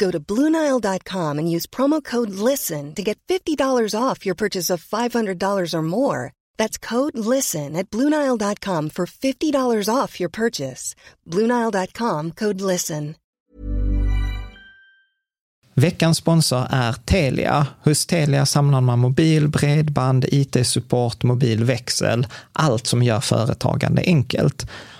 Go to Bluenile.com and use promo code LISTEN to get $50 off your purchase of $500 or more. That's code LISTEN at Bluenile.com for $50 off your purchase. Bluenile.com code LISTEN. Veckans sponsor är Telia. Hos Telia samlar man mobil, bredband, IT-support, mobilväxel, allt som gör företagande enkelt.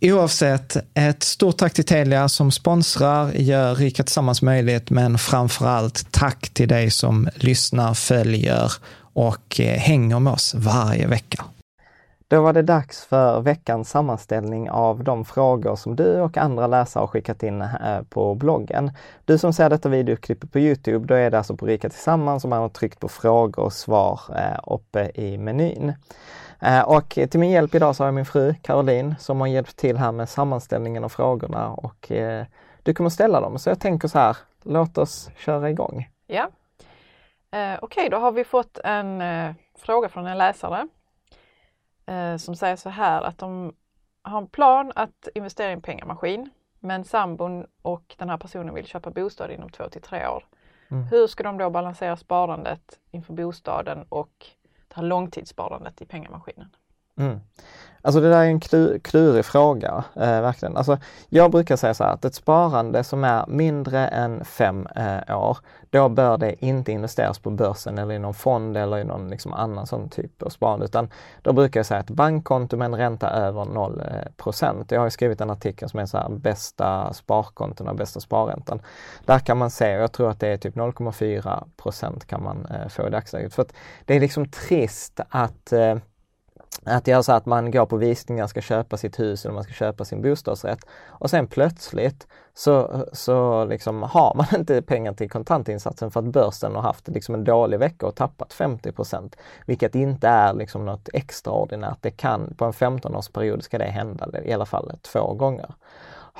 Oavsett, ett stort tack till Telia som sponsrar, gör Rika Tillsammans möjligt, men framför allt tack till dig som lyssnar, följer och eh, hänger med oss varje vecka. Då var det dags för veckans sammanställning av de frågor som du och andra läsare har skickat in eh, på bloggen. Du som ser detta videoklipp på Youtube, då är det alltså på Rika Tillsammans som man har tryckt på frågor och svar eh, uppe i menyn. Eh, och till min hjälp idag så har jag min fru Caroline som har hjälpt till här med sammanställningen av frågorna och eh, du kommer ställa dem. Så jag tänker så här, låt oss köra igång. Ja. Eh, Okej, okay, då har vi fått en fråga från en läsare som säger så här att de har en plan att investera i en pengamaskin men sambon och den här personen vill köpa bostad inom två till tre år. Mm. Hur ska de då balansera sparandet inför bostaden och det här långtidssparandet i pengamaskinen. Mm. Alltså det där är en klurig fråga, eh, verkligen. Alltså, jag brukar säga så här att ett sparande som är mindre än fem eh, år, då bör det inte investeras på börsen eller i någon fond eller i någon liksom, annan sån typ av sparande. Utan då brukar jag säga ett bankkonto med en ränta över 0 eh, procent. Jag har skrivit en artikel som är så här, bästa sparkontona, bästa sparräntan. Där kan man se, och jag tror att det är typ 0,4 procent kan man eh, få i dagsläget. För att det är liksom trist att eh, att göra så att man går på visningar, ska köpa sitt hus eller man ska köpa sin bostadsrätt och sen plötsligt så, så liksom har man inte pengar till kontantinsatsen för att börsen har haft liksom en dålig vecka och tappat 50% Vilket inte är liksom något extraordinärt. Det kan, på en 15-årsperiod ska det hända i alla fall två gånger.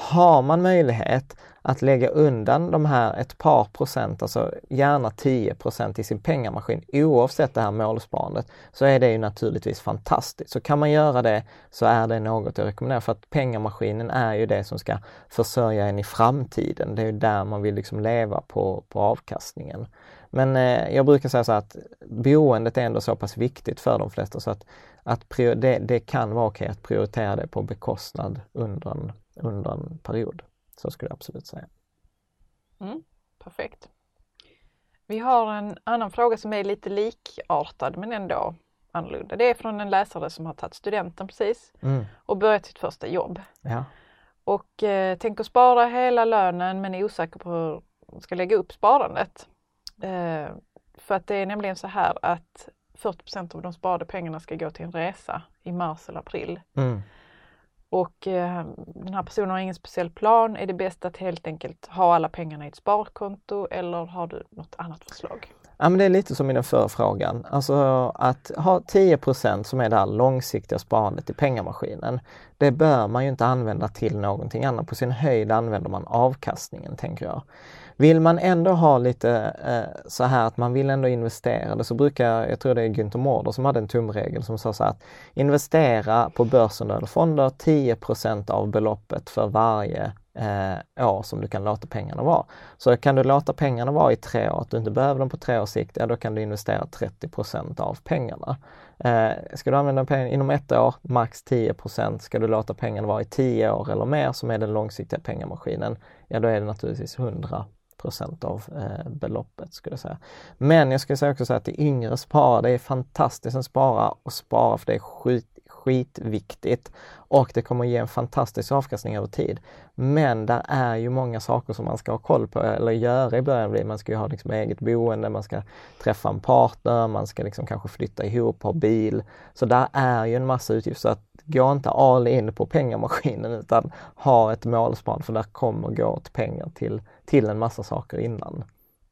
Har man möjlighet att lägga undan de här ett par procent, alltså gärna 10 procent i sin pengamaskin oavsett det här målsparandet, så är det ju naturligtvis fantastiskt. Så kan man göra det så är det något jag rekommenderar för att pengamaskinen är ju det som ska försörja en i framtiden. Det är ju där man vill liksom leva på, på avkastningen. Men eh, jag brukar säga så att boendet är ändå så pass viktigt för de flesta så att, att det, det kan vara okej att prioritera det på bekostnad under en under en period. Så skulle jag absolut säga. Mm, perfekt. Vi har en annan fråga som är lite likartad men ändå annorlunda. Det är från en läsare som har tagit studenten precis Mm. och börjat sitt första jobb. Ja. Och eh, tänker spara hela lönen men är osäker på hur man ska lägga upp sparandet. Eh, för att det är nämligen så här att 40% av de sparade pengarna ska gå till en resa i mars eller april. Mm. Och eh, den här personen har ingen speciell plan. Är det bäst att helt enkelt ha alla pengarna i ett sparkonto eller har du något annat förslag? Ja, men det är lite som i den förra frågan. Alltså att ha 10% som är det här långsiktiga sparandet i pengamaskinen. Det bör man ju inte använda till någonting annat. På sin höjd använder man avkastningen, tänker jag. Vill man ändå ha lite eh, så här att man vill ändå investera det så brukar, jag tror det är Günther Mårder som hade en tumregel som sa så här att investera på börsen eller fonder 10% av beloppet för varje eh, år som du kan låta pengarna vara. Så kan du låta pengarna vara i tre år, att du inte behöver dem på tre års sikt, ja då kan du investera 30% av pengarna. Eh, ska du använda pengarna inom ett år, max 10% Ska du låta pengarna vara i tio år eller mer, som är den långsiktiga pengamaskinen, ja då är det naturligtvis 100 procent av eh, beloppet skulle jag säga. Men jag skulle säga också säga att det yngre sparar, det är fantastiskt att spara och spara för det är skit, skitviktigt och det kommer ge en fantastisk avkastning över tid. Men där är ju många saker som man ska ha koll på eller göra i början. Man ska ju ha liksom eget boende, man ska träffa en partner, man ska liksom kanske flytta ihop, ha bil. Så där är ju en massa utgifter. Så att gå inte all in på pengamaskinen utan ha ett målsparande för där kommer gå åt pengar till, till en massa saker innan.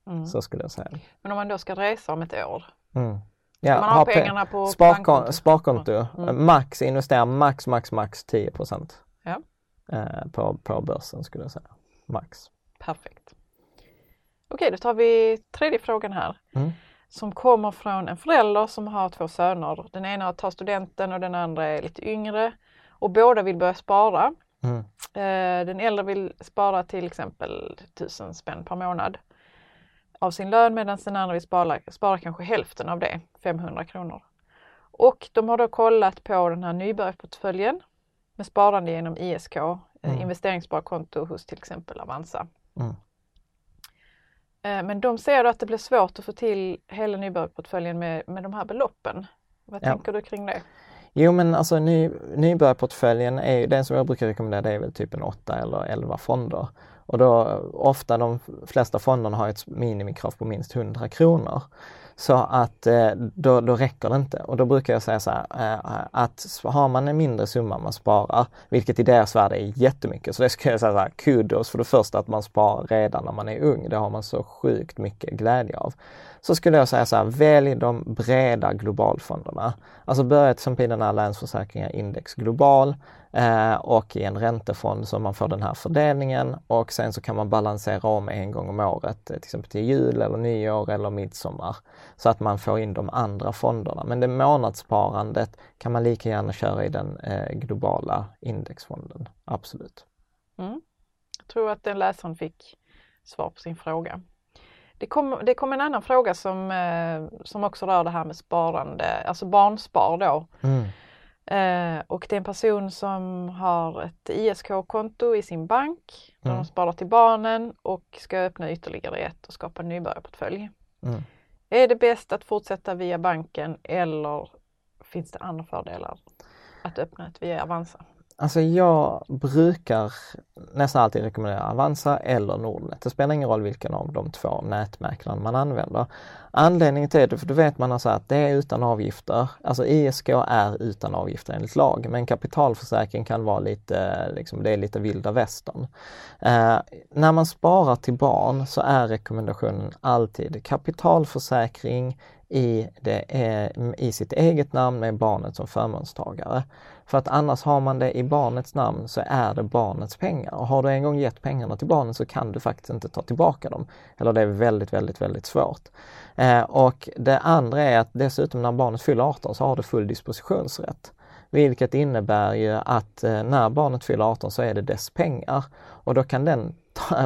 Mm. Så skulle jag säga. Men om man då ska resa om ett år? Mm. Ja, man ha pengarna på sparkonto. sparkonto. Mm. Max, investera max, max, max 10 Ja. eh, på, på börsen skulle jag säga. Max. Perfekt. Okej, då tar vi tredje frågan här. Mm. Som kommer från en förälder som har två söner. Den ena tar studenten och den andra är lite yngre. Och båda vill börja spara. Mm. Eh, den äldre vill spara till exempel 1000 spänn per månad av sin lön medan den andra vill spara, spara kanske hälften av det, 500 kronor. Och de har då kollat på den här nybörjarportföljen med sparande genom ISK, eh, Mm. investeringssparkonto hos till exempel Avanza. Mm. Eh, Men de ser att det blir svårt att få till hela nybörjarportföljen med, med de här beloppen. Vad Ja. tänker du kring det? Jo men alltså ny, nybörjarportföljen är den som jag brukar rekommendera det är väl typ en 8 eller 11 fonder. Och då ofta de flesta fonderna har ett minimikrav på minst 100 kronor. Så att eh, då, då räcker det inte. Och då brukar jag säga så här eh, att har man en mindre summa man sparar, vilket i deras värld är jättemycket, så det skulle jag säga så här, kudos för det första att man sparar redan när man är ung. Det har man så sjukt mycket glädje av. Så skulle jag säga så här, välj de breda globalfonderna. Alltså börja till exempel i den här Länsförsäkringar Index Global eh, och i en räntefond så man får den här fördelningen och sen så kan man balansera om en gång om året, eh, till exempel till jul eller nyår eller midsommar. Så att man får in de andra fonderna. Men det månadssparandet kan man lika gärna köra i den eh, globala indexfonden. Absolut. Mm. Jag tror att den läsaren fick svar på sin fråga. Det kom, det kom en annan fråga som, eh, som också rör det här med sparande, alltså barnspar då. Mm. Eh, och det är en person som har ett ISK-konto i sin bank där Mm. de sparar till barnen och ska öppna ytterligare ett och skapa en nybörjarportfölj. Mm. Är det bäst att fortsätta via banken eller finns det andra fördelar att öppna ett via Avanza? Alltså jag brukar nästan alltid rekommendera Avanza eller Nordnet. Det spelar ingen roll vilken av de två nätmäklarna man använder. Anledningen till det, för då vet man alltså att det är utan avgifter. Alltså ISK är utan avgifter enligt lag, men kapitalförsäkring kan vara lite, liksom, det är lite vilda västern. Eh, när man sparar till barn så är rekommendationen alltid kapitalförsäkring i, det, eh, i sitt eget namn med barnet som förmånstagare. För att annars har man det i barnets namn så är det barnets pengar. Och har du en gång gett pengarna till barnet så kan du faktiskt inte ta tillbaka dem. Eller det är väldigt, väldigt, väldigt svårt. Eh, och det andra är att dessutom när barnet fyller 18 så har du full dispositionsrätt. Vilket innebär ju att eh, när barnet fyller 18 så är det dess pengar och då kan den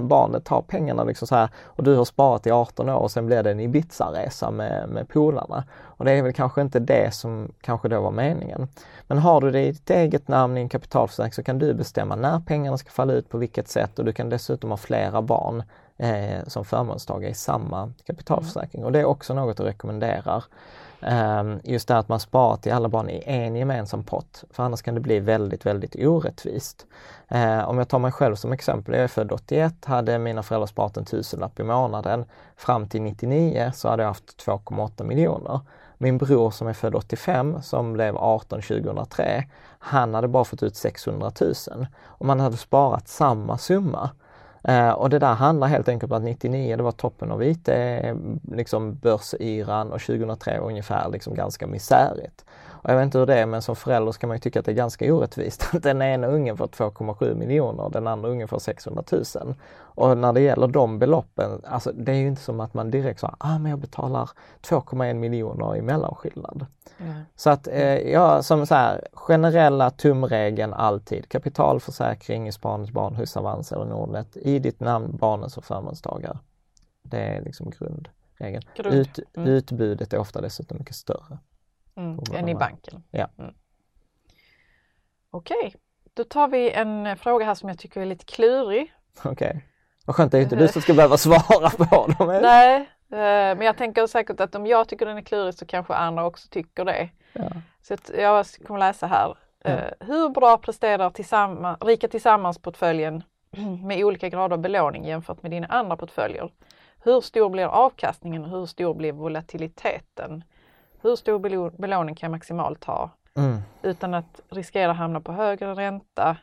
barnet tar pengarna liksom så här och du har sparat i 18 år och sen blir det en Ibiza-resa med, med polarna. Och det är väl kanske inte det som kanske då var meningen. Men har du det i ditt eget namn i en kapitalförsäkring så kan du bestämma när pengarna ska falla ut på vilket sätt och du kan dessutom ha flera barn eh, som förmånstagare i samma kapitalförsäkring. Och det är också något jag rekommenderar. Ehm, just det att man sparar till alla barn i en gemensam pott, för annars kan det bli väldigt, väldigt orättvist. Ehm, om jag tar mig själv som exempel, jag är född 81, hade mina föräldrar sparat en tusenlapp i månaden. Fram till 99 så hade jag haft 2,8 miljoner. Min bror som är född 85, som blev 18 2003, han hade bara fått ut 600 000. Om man hade sparat samma summa. Eh, och det där handlar helt enkelt om att 99 det var toppen av IT, eh, liksom börsyran och 2003 ungefär liksom ganska misärigt. Och jag vet inte hur det är men som förälder ska man ju tycka att det är ganska orättvist att den ena ungen får 2,7 miljoner och den andra ungen får 600 000. Och när det gäller de beloppen, alltså det är ju inte som att man direkt sa, ah men jag betalar 2,1 miljoner i mellanskillnad. Mm. Så att eh, ja, som så här, generella tumregeln alltid, kapitalförsäkring i Sparningsbarn, Husavans eller Nordnet i ditt namn, barnen som förmånstagare. Det är liksom grundregeln. Grund. Ut, mm. Utbudet är ofta dessutom mycket större. Mm, än i banken. Ja. Mm. Okej, okay. då tar vi en fråga här som jag tycker är lite klurig. Okej. Okay. Vad skönt, det är inte du som ska behöva svara på dem. Nej, eh, men jag tänker säkert att om jag tycker den är klurig så kanske andra också tycker det. Ja. Så jag kommer läsa här. Ja. Eh, hur bra presterar tillsammans, Rika Tillsammans-portföljen med olika grader av belåning jämfört med dina andra portföljer? Hur stor blir avkastningen och hur stor blir volatiliteten? Hur stor belåning kan jag maximalt ha mm. utan att riskera att hamna på högre ränta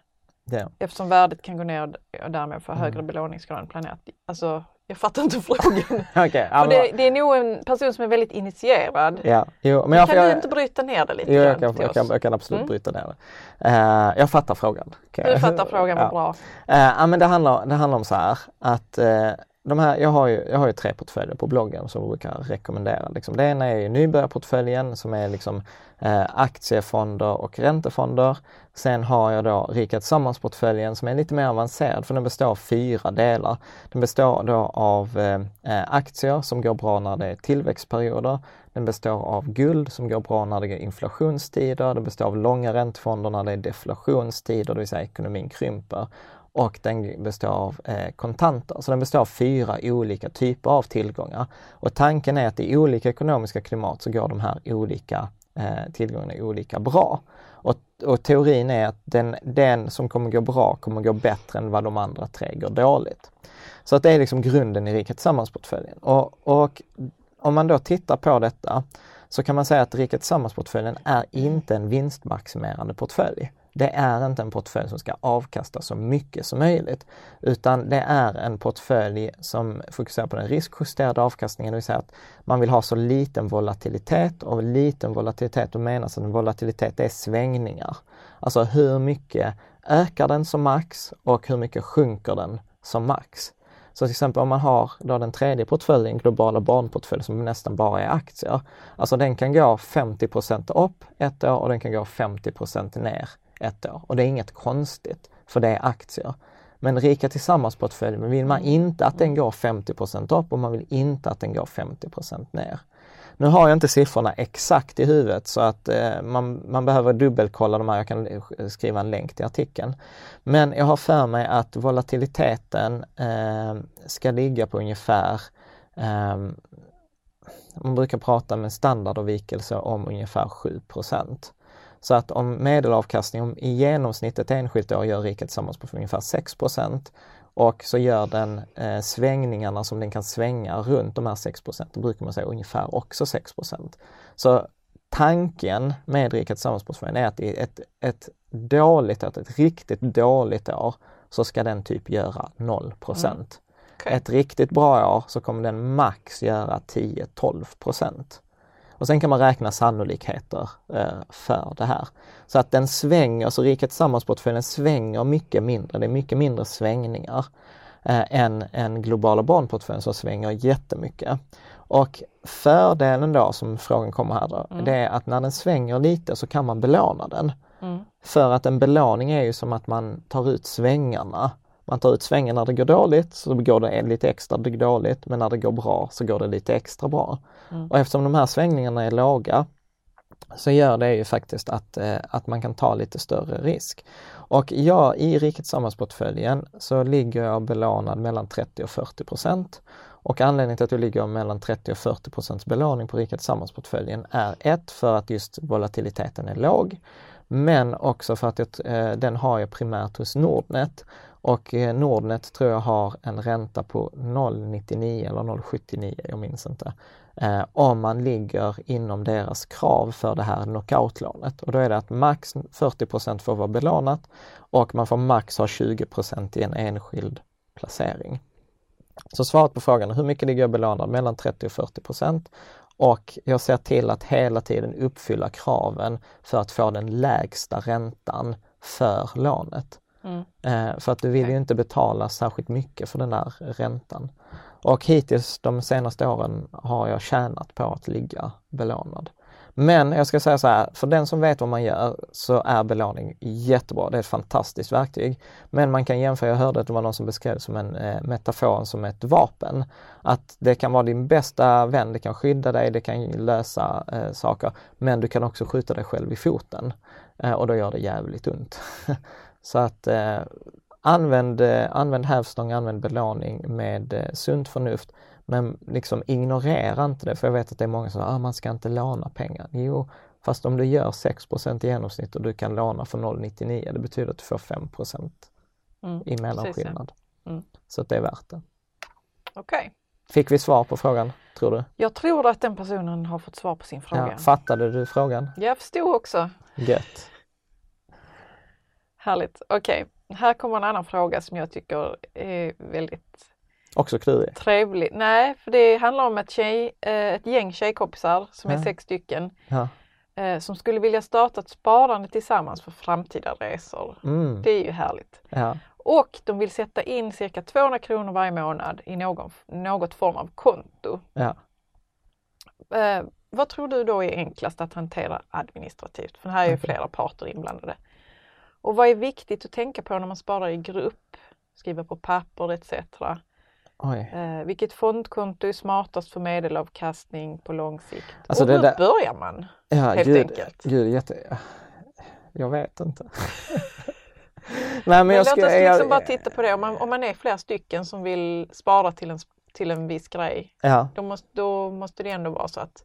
yeah. eftersom värdet kan gå ner och därmed få högre mm. belåningsgrad än planerat. Alltså, jag fattar inte frågan. okay, För det, det, är nog en person som är väldigt initierad. Ja, jo, men jag, kan jag, du inte bryta ner det lite jo, jag, kan, jag, kan, jag kan absolut mm. bryta ner det. Uh, jag fattar frågan. Okay. Du fattar frågan, vad bra. Uh, men det handlar, det handlar om så här att uh, de här, jag, har ju, jag har ju tre portföljer på bloggen som jag brukar rekommendera. Liksom. Det ena är nybörjarportföljen som är liksom, eh, aktiefonder och räntefonder. Sen har jag då Rika Tillsammans-portföljen som är lite mer avancerad för den består av fyra delar. Den består då av eh, eh, aktier som går bra när det är tillväxtperioder. Den består av guld som går bra när det är inflationstider. Den består av långa räntefonder när det är deflationstider, det vill säga ekonomin krymper och den består av eh, kontanter. Så den består av fyra olika typer av tillgångar. Och tanken är att i olika ekonomiska klimat så går de här olika eh, tillgångarna olika bra. Och, och, teorin är att den, den som kommer gå bra kommer gå bättre än vad de andra tre går dåligt. Så att det är liksom grunden i Rika Tillsammans-portföljen. Och, och om man då tittar på detta så kan man säga att Rika Tillsammans-portföljen är inte en vinstmaximerande portfölj. Det är inte en portfölj som ska avkasta så mycket som möjligt, utan det är en portfölj som fokuserar på den riskjusterade avkastningen, det vill säga att man vill ha så liten volatilitet och liten volatilitet, då menas att en volatilitet är svängningar. Alltså hur mycket ökar den som max och hur mycket sjunker den som max. Så till exempel om man har då den tredje portföljen, globala barnportfölj, som nästan bara är aktier. Alltså den kan gå 50% upp ett år och den kan gå 50% ner ett år. Och det är inget konstigt, för det är aktier. Men Rika Tillsammans-portföljen vill man inte att den går 50% upp och man vill inte att den går 50% ner. Nu har jag inte siffrorna exakt i huvudet så att eh, man, man behöver dubbelkolla de här, jag kan eh, skriva en länk till artikeln. Men jag har för mig att volatiliteten eh, ska ligga på ungefär eh, man brukar prata med standardavvikelse om ungefär 7 så att om medelavkastningen i genomsnitt ett enskilt år gör riket tillsammans på ungefär 6% och så gör den eh, svängningarna som den kan svänga runt de här 6% då brukar man säga ungefär också 6% Så tanken med riket tillsammans är att i ett, ett dåligt år, ett riktigt dåligt år, så ska den typ göra 0 mm. Okay. Ett riktigt bra år så kommer den max göra 10-12 och sen kan man räkna sannolikheter eh, för det här. Så att den svänger, så Rika Tillsammans-portföljen svänger mycket mindre, det är mycket mindre svängningar eh, än en globala barnportföljen som svänger jättemycket. Och fördelen då som frågan kommer här då, mm. det är att när den svänger lite så kan man belåna den. Mm. För att en belåning är ju som att man tar ut svängarna Man tar ut svängen när det går dåligt så går det lite extra dåligt men när det går bra så går det lite extra bra. Mm. Och eftersom de här svängningarna är låga så gör det ju faktiskt att, eh, att man kan ta lite större risk. Och ja, i Rikets samhällsportföljen så ligger jag belånad mellan 30 och 40 procent. Och anledningen till att jag ligger mellan 30 och 40 procents belåning på Rikets samhällsportföljen är ett, för att just volatiliteten är låg. Men också för att eh, den har jag primärt hos Nordnet. Och eh, Nordnet tror jag har en ränta på 0,99 eller 0,79, jag minns inte eh, om man ligger inom deras krav för det här knockoutlånet. Och då är det att max 40% får vara belånat och man får max ha 20% i en enskild placering. Så svaret på frågan hur mycket ligger jag belånad? Mellan 30 och 40% och jag ser till att hela tiden uppfylla kraven för att få den lägsta räntan för lånet. Mm. Eh, för att du vill ju inte betala särskilt mycket för den där räntan. Och hittills de senaste åren har jag tjänat på att ligga belånad. Men jag ska säga så här, för den som vet vad man gör så är belåning jättebra. Det är ett fantastiskt verktyg. Men man kan jämföra, jag hörde att det var någon som beskrev det som en eh, metafor som ett vapen. Att det kan vara din bästa vän, det kan skydda dig, det kan lösa eh, saker. Men du kan också skjuta dig själv i foten eh, och då gör det jävligt ont. så att eh, Använd, eh, använd hävstång, använd belåning med eh, sunt förnuft. Men liksom ignorera inte det, för jag vet att det är många som säger att ah, man ska inte låna pengar. Jo, fast om du gör 6% i genomsnitt och du kan låna för 0,99, det betyder att du får 5 mm, i mellanskillnad. Mm. Så att det är värt det. Okej. Okay. Fick vi svar på frågan, tror du? Jag tror att den personen har fått svar på sin fråga. Ja, fattade du frågan? Jag förstod också. Gött. Härligt. Okej, okay. här kommer en annan fråga som jag tycker är väldigt Också klurig? Trevlig. Nej, för det handlar om ett, tjej, eh, ett gäng tjejkompisar som ja. är sex stycken. Ja. Eh, som skulle vilja starta ett sparande tillsammans för framtida resor. Mm. Det är ju härligt. Ja. Och de vill sätta in cirka 200 kronor varje månad i någon, något form av konto. Eh, vad tror du då är enklast att hantera administrativt? För här är ju flera parter inblandade. Och vad är viktigt att tänka på när man sparar i grupp? Skriva på papper etc. Eh, vilket fondkonto är smartast för medelavkastning på lång sikt? Alltså och hur där... börjar man? Ja, helt gud, enkelt? Gud, jätte... Jag vet inte. Nej, men, men jag låt oss liksom jag... bara titta på det. Om man, om man är flera stycken som vill spara till en, till en viss grej, ja. då, måste, då måste det ändå vara så att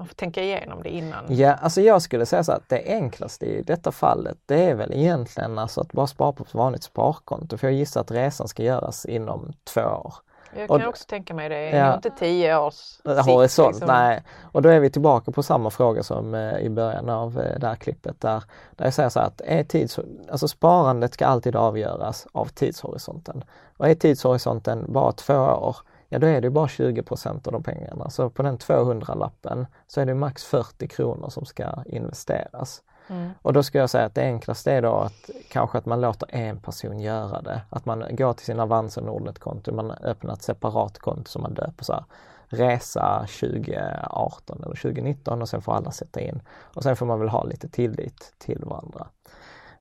man får tänka igenom det innan. Ja, alltså jag skulle säga så att det enklaste i detta fallet det är väl egentligen alltså att bara spara på ett vanligt sparkonto. För jag gissar att resan ska göras inom två år. Jag kan och, också tänka mig det, ja, inte tio års horisont. Liksom. Nej, och då är vi tillbaka på samma fråga som eh, i början av eh, det här klippet där, där jag säger så att är tids, alltså sparandet ska alltid avgöras av tidshorisonten. Och är tidshorisonten bara två år, ja då är det bara 20% av de pengarna. Så på den 200-lappen så är det max 40 kronor som ska investeras. Mm. Och då skulle jag säga att det enklaste är då att kanske att man låter en person göra det. Att man går till sin Avanza Nordnet-konto, man öppnar ett separat konto som man döper så här, Resa 2018 eller 2019 och sen får alla sätta in. Och sen får man väl ha lite tillit till varandra.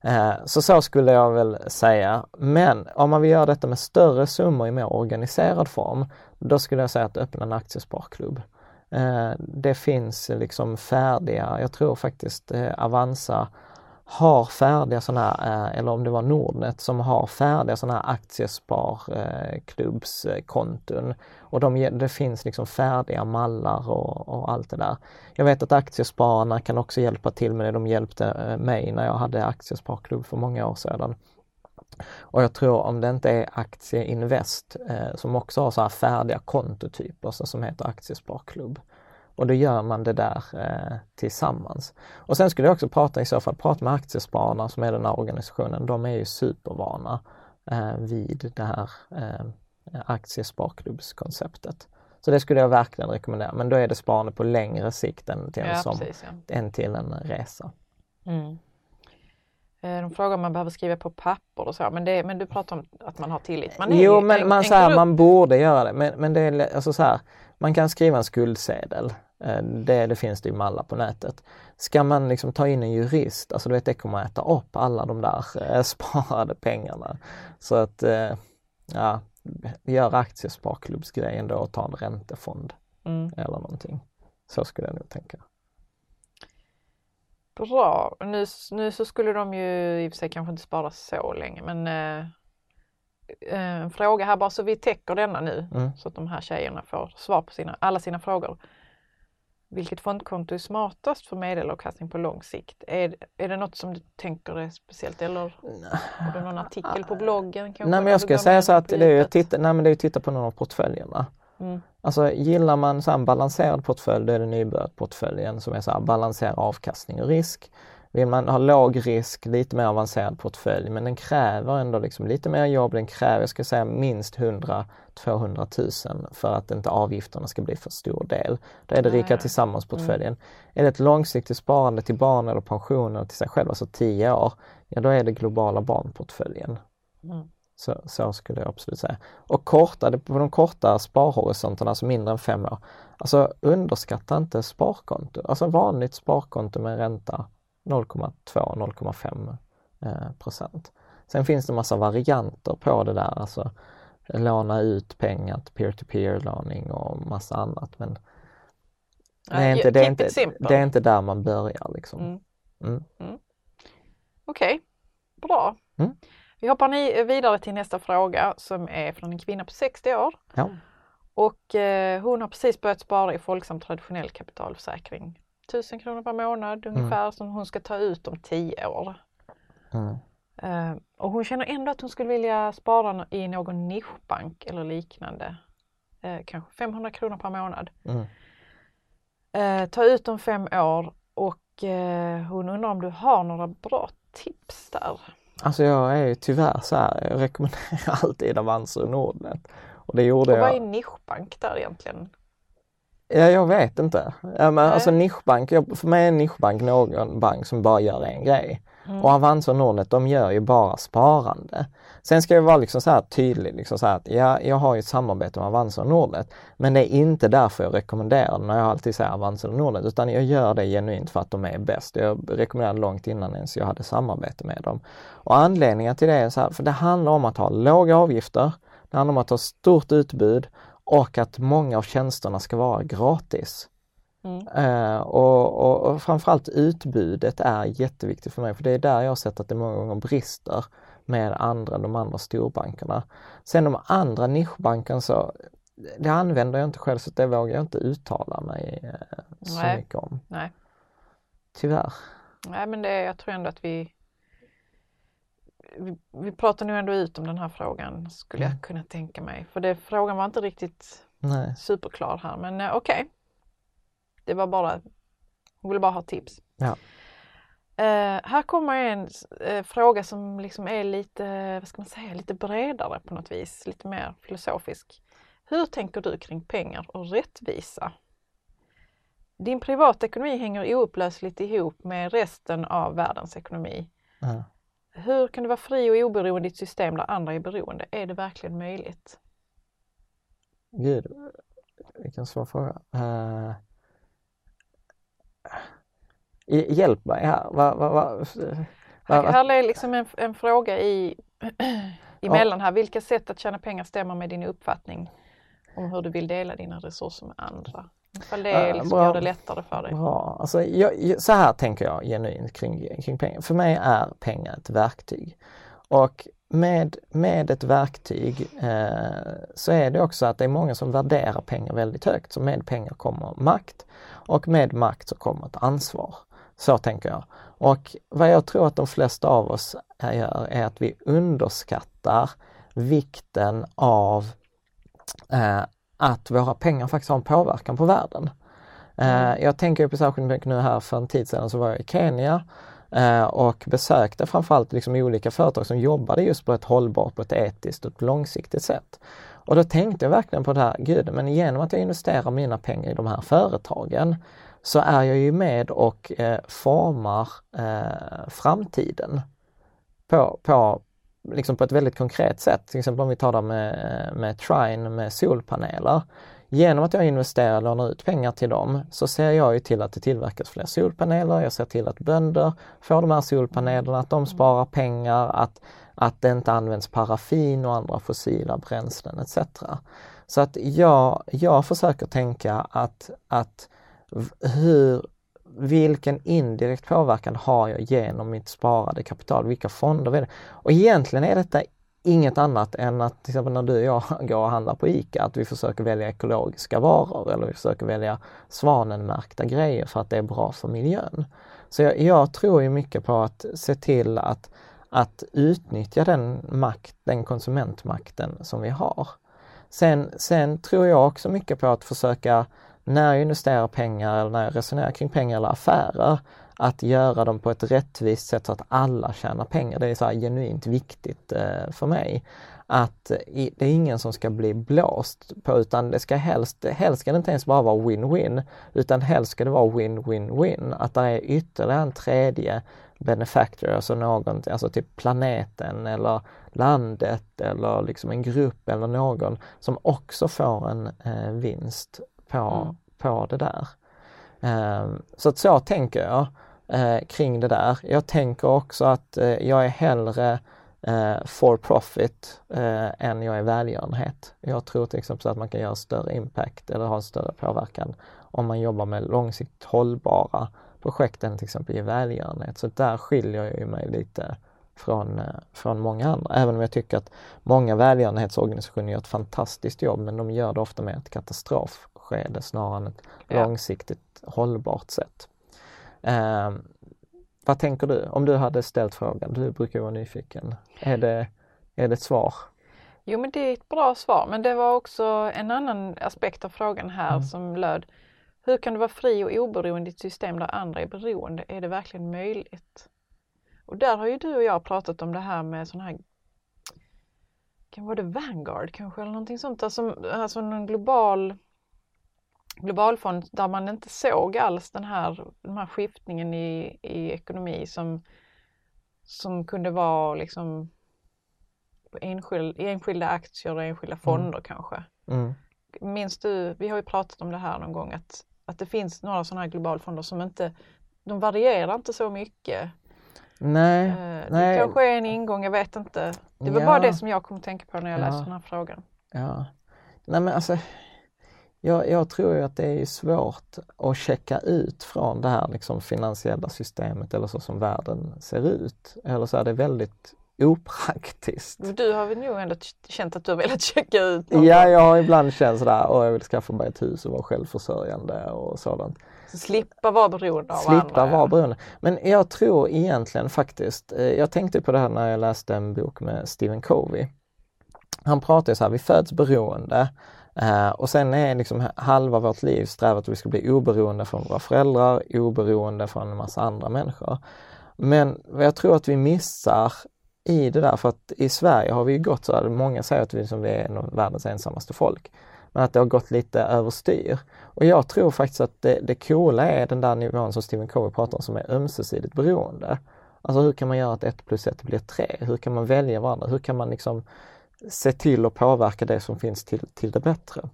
Eh, så så skulle jag väl säga. Men om man vill göra detta med större summor i mer organiserad form, då skulle jag säga att öppna en aktiesparklubb. Eh, det finns liksom färdiga, jag tror faktiskt eh, Avanza har färdiga sådana här, eh, eller om det var Nordnet som har färdiga sådana här aktiesparklubbskonton. Eh, och de, det finns liksom färdiga mallar och, och, allt det där. Jag vet att Aktiespararna kan också hjälpa till med det. De hjälpte eh, mig när jag hade aktiesparklubb för många år sedan. Och jag tror om det inte är Aktieinvest eh, som också har så här färdiga kontotyper så som heter Aktiesparklubb. Och då gör man det där eh, tillsammans. Och sen skulle jag också prata i så fall, prata med Aktiespararna som är den här organisationen. De är ju supervana eh, vid det här eh, aktiesparklubbskonceptet. Så det skulle jag verkligen rekommendera. Men då är det sparande på längre sikt än till en, ja, som, precis, ja. än till en resa. Mm. Eh, de frågar om man behöver skriva på papper och så, men, det, men du pratar om att man har tillit. Man jo, men en, man, en så här, man borde göra det. Men, men det är alltså så här, man kan skriva en skuldsedel det, det finns det ju mallar på nätet. Ska man liksom ta in en jurist, alltså du vet det kommer att äta upp alla de där eh, sparade pengarna. Så att eh, ja, gör aktiesparklubbsgrejen då och ta en räntefond Mm. eller någonting. Så skulle jag nog tänka. Bra. Nu, nu så skulle de ju i och för sig kanske inte spara så länge men eh, eh, en fråga här bara så vi täcker denna nu Mm. så att de här tjejerna får svar på sina, alla sina frågor. Vilket fondkonto är smartast för medelavkastning på lång sikt? Är, är det något som du tänker är speciellt eller har du någon artikel på bloggen? Kanske, Nej men jag skulle säga så att det är att titta, nej, men det är att titta på någon av portföljerna. Mm. Alltså gillar man så en balanserad portfölj, då är det nybörjarportföljen som är så här balanserad avkastning och risk. Vill man ha låg risk, lite mer avancerad portfölj, men den kräver ändå liksom lite mer jobb, den kräver, jag ska säga minst 100-200 000 för att inte avgifterna ska bli för stor del. Då är det Rika ja. Tillsammans-portföljen. Är det ett långsiktigt sparande till barn eller pension eller till sig själv, alltså 10 år, ja då är det globala barnportföljen. Mm. Så, så skulle jag absolut säga. Och korta, på de korta sparhorisonterna, alltså mindre än fem år, alltså underskatta inte sparkonto. Alltså vanligt sparkonto med ränta 0,2-0,5 eh, procent. Sen finns det massa varianter på det där, alltså låna ut pengar till peer-to-peer låning och massa annat. Men det är inte, det är inte, det är inte där man börjar liksom. Mm. Mm. Okej, bra. Mm. Vi hoppar ni vidare till nästa fråga som är från en kvinna på 60 år. Ja. Och eh, hon har precis börjat spara i Folksam traditionell kapitalförsäkring. 1000 kronor per månad ungefär som hon ska ta ut om 10 år. Mm. Eh, och hon känner ändå att hon skulle vilja spara i någon nischbank eller liknande. Eh, kanske 500 kronor per månad. Mm. Eh, ta ut om fem år och hon undrar om du har några bra tips där? Alltså jag är ju tyvärr så här, jag rekommenderar alltid Avanza och Nordnet. Och det gjorde Och vad är jag. nischbank där egentligen? Ja, jag vet inte. Ja, men alltså nischbank, för mig är nischbank någon bank som bara gör en grej. Mm. Och Avanza och Nordnet, de gör ju bara sparande. Sen ska jag vara liksom så här tydlig, liksom så här att ja, jag har ju ett samarbete med Avanza och Nordnet. Men det är inte därför jag rekommenderar dem när jag alltid säger Avanza och Nordnet, utan jag gör det genuint för att de är bäst. Jag rekommenderade långt innan ens jag hade samarbete med dem. Och anledningen till det är så här, för det handlar om att ha låga avgifter, det handlar om att ha stort utbud och att många av tjänsterna ska vara gratis. Mm. Eh, och, och, och framförallt utbudet är jätteviktigt för mig för det är där jag har sett att det många gånger brister med andra, de andra storbankerna. Sen de andra nischbankerna så det använder jag inte själv så det vågar jag inte uttala mig eh, så Nej. mycket om. Nej. Tyvärr. Nej men det, jag tror ändå att vi, vi Vi pratar nu ändå ut om den här frågan skulle Mm. jag kunna tänka mig. För det, frågan var inte riktigt Nej. superklar här men eh, okej. Det var bara, hon ville bara ha tips. Ja. Eh, här kommer en eh, fråga som liksom är lite, vad ska man säga, lite bredare på något vis, lite mer filosofisk. Hur tänker du kring pengar och rättvisa? Din privatekonomi hänger oupplösligt ihop med resten av världens ekonomi. Ja. Hur kan du vara fri och oberoende i ett system där andra är beroende? Är det verkligen möjligt? Gud, vilken svår fråga. Uh, hjälp mig här. Va, va, va, Här, va, här är liksom en, en fråga i, emellan här. Vilka sätt att tjäna pengar stämmer med din uppfattning om hur du vill dela dina resurser med andra? Ifall det liksom bra. gör det lättare för dig. Bra. Alltså, jag, så här tänker jag genuint kring, kring pengar. För mig är pengar ett verktyg. Och med, med ett verktyg eh, så är det också att det är många som värderar pengar väldigt högt. Så med pengar kommer makt och med makt så kommer ett ansvar. Så tänker jag. Och vad jag tror att de flesta av oss gör är att vi underskattar vikten av eh, att våra pengar faktiskt har en påverkan på världen. Eh, jag tänker på särskilt mycket nu här för en tid sedan så var jag i Kenya eh, och besökte framförallt liksom olika företag som jobbade just på ett hållbart, på ett etiskt och ett långsiktigt sätt. Och då tänkte jag verkligen på det här, gud, men genom att jag investerar mina pengar i de här företagen så är jag ju med och eh, formar eh, framtiden på, på, liksom på ett väldigt konkret sätt. Till exempel om vi tar det med, med Trine med solpaneler. genom att jag investerar och lånar ut pengar till dem så ser jag ju till att det tillverkas fler solpaneler, jag ser till att bönder får de här solpanelerna, att de sparar pengar, att, att det inte används paraffin och andra fossila bränslen etc. Så att jag, jag försöker tänka att, att hur, vilken indirekt påverkan har jag genom mitt sparade kapital? Vilka fonder är det? Och egentligen är detta inget annat än att till exempel när du och jag går och handlar på ICA, att vi försöker välja ekologiska varor eller vi försöker välja svanenmärkta grejer för att det är bra för miljön. Så jag, jag tror ju mycket på att se till att, att utnyttja den makt, den konsumentmakten som vi har. Sen, sen tror jag också mycket på att försöka, när jag investerar pengar eller när jag resonerar kring pengar eller affärer, att göra dem på ett rättvist sätt så att alla tjänar pengar. Det är så här genuint viktigt eh, för mig. Att det är ingen som ska bli blåst på utan det ska helst, helst ska det inte ens bara vara win-win utan helst ska det vara win-win-win. Att det är ytterligare en tredje benefactor, alltså någon, alltså typ planeten eller landet eller liksom en grupp eller någon som också får en eh, vinst på, mm. på det där. Um, så att så tänker jag eh, kring det där. Jag tänker också att eh, jag är hellre eh, for profit eh, än jag är välgörenhet. Jag tror till exempel att man kan göra större impact eller ha en större påverkan om man jobbar med långsiktigt hållbara projekt än till exempel i välgörenhet. Så där skiljer jag mig lite från, eh, från många andra. Även om jag tycker att många välgörenhetsorganisationer gör ett fantastiskt jobb men de gör det ofta med ett katastrofskede snarare än ett ja. långsiktigt hållbart sätt. Eh, vad tänker du? Om du hade ställt frågan, du brukar vara nyfiken. Är det, är det ett svar? Jo men det är ett bra svar men det var också en annan aspekt av frågan här mm. som löd Hur kan du vara fri och oberoende i ett system där andra är beroende? Är det verkligen möjligt? Och där har ju du och jag pratat om det här med sån här kan vara det Vanguard kanske eller någonting sånt, alltså, alltså en global globalfond där man inte såg alls den här, den här skiftningen i, i ekonomi som, som kunde vara liksom enskild, enskilda aktier och enskilda mm. fonder mm. kanske. Mm. Minns du, vi har ju pratat om det här någon gång, att, att det finns några sådana här globalfonder som inte, de varierar inte så mycket. Nej, eh, det nej. kanske är en ingång, jag vet inte. Det var ja. bara det som jag kom att tänka på när jag ja. läste den här frågan. Ja. Nej men alltså, jag, jag tror att det är svårt att checka ut från det här liksom finansiella systemet eller så som världen ser ut. Eller så är det väldigt opraktiskt. Du har väl nog ändå känt att du har velat checka ut? Något. Ja, jag har ibland känt sådär, åh jag vill skaffa mig ett hus och vara självförsörjande och sådant. Så slippa vara beroende av slippa andra? vara beroende. Men jag tror egentligen faktiskt, eh, jag tänkte på det här när jag läste en bok med Stephen Covey. Han pratar så här, vi föds beroende Uh, och sen är liksom halva vårt liv strävat att vi ska bli oberoende från våra föräldrar, oberoende från en massa andra människor. Men vad jag tror att vi missar i det där, för att i Sverige har vi gått så här, många säger att vi, liksom, vi är världens ensammaste folk, men att det har gått lite överstyr. Och jag tror faktiskt att det, det coola är den där nivån som Stephen Covey pratar om som är ömsesidigt beroende. Alltså hur kan man göra att ett plus ett blir tre? Hur kan man välja varandra? Hur kan man liksom se till att påverka det som finns till, till det bättre.